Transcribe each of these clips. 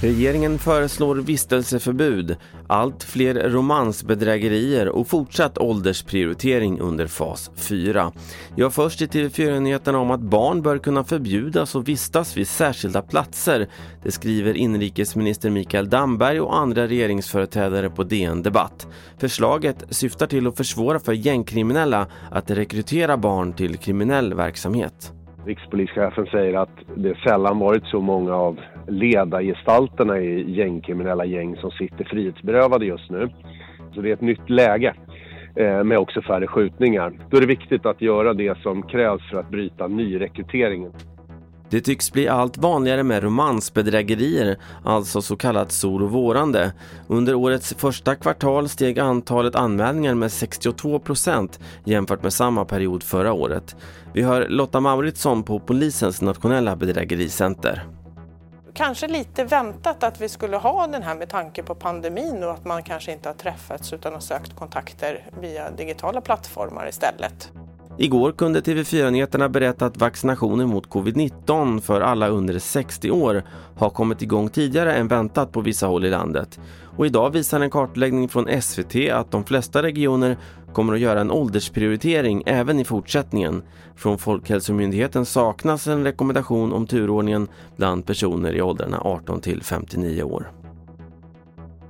Regeringen föreslår vistelseförbud, allt fler romansbedrägerier och fortsatt åldersprioritering under fas 4. Jag först i TV4-nyheterna om att barn bör kunna förbjudas att vistas vid särskilda platser. Det skriver inrikesminister Mikael Damberg och andra regeringsföreträdare på DN Debatt. Förslaget syftar till att försvåra för gängkriminella att rekrytera barn till kriminell verksamhet. Rikspolischefen säger att det sällan varit så många av ledargestalterna i gängkriminella gäng som sitter frihetsberövade just nu. Så det är ett nytt läge eh, med också färre skjutningar. Då är det viktigt att göra det som krävs för att bryta nyrekryteringen. Det tycks bli allt vanligare med romansbedrägerier, alltså så kallat sol och vårande. Under årets första kvartal steg antalet anmälningar med 62 procent jämfört med samma period förra året. Vi hör Lotta Mauritsson på polisens nationella bedrägericenter kanske lite väntat att vi skulle ha den här med tanke på pandemin och att man kanske inte har träffats utan har sökt kontakter via digitala plattformar istället. Igår kunde TV4-nyheterna berätta att vaccinationen mot covid-19 för alla under 60 år har kommit igång tidigare än väntat på vissa håll i landet. Och idag visar en kartläggning från SVT att de flesta regioner kommer att göra en åldersprioritering även i fortsättningen. Från Folkhälsomyndigheten saknas en rekommendation om turordningen bland personer i åldrarna 18 till 59 år.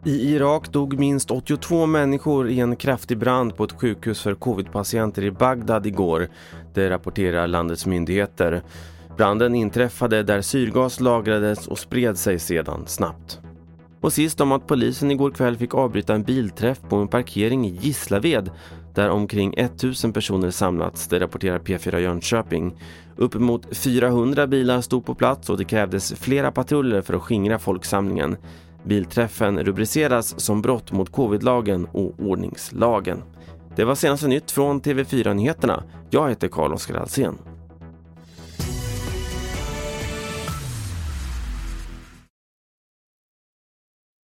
I Irak dog minst 82 människor i en kraftig brand på ett sjukhus för covidpatienter i Bagdad igår. Det rapporterar landets myndigheter. Branden inträffade där syrgas lagrades och spred sig sedan snabbt. Och sist om att polisen igår kväll fick avbryta en bilträff på en parkering i Gislaved där omkring 1000 personer samlats, det rapporterar P4 Jönköping. Uppemot 400 bilar stod på plats och det krävdes flera patruller för att skingra folksamlingen. Bilträffen rubriceras som brott mot covidlagen och ordningslagen. Det var senaste nytt från TV4 Nyheterna. Jag heter Carl-Oskar Alsen.